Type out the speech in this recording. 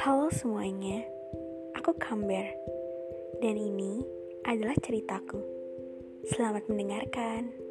Halo semuanya, aku Kamber dan ini adalah ceritaku. Selamat mendengarkan.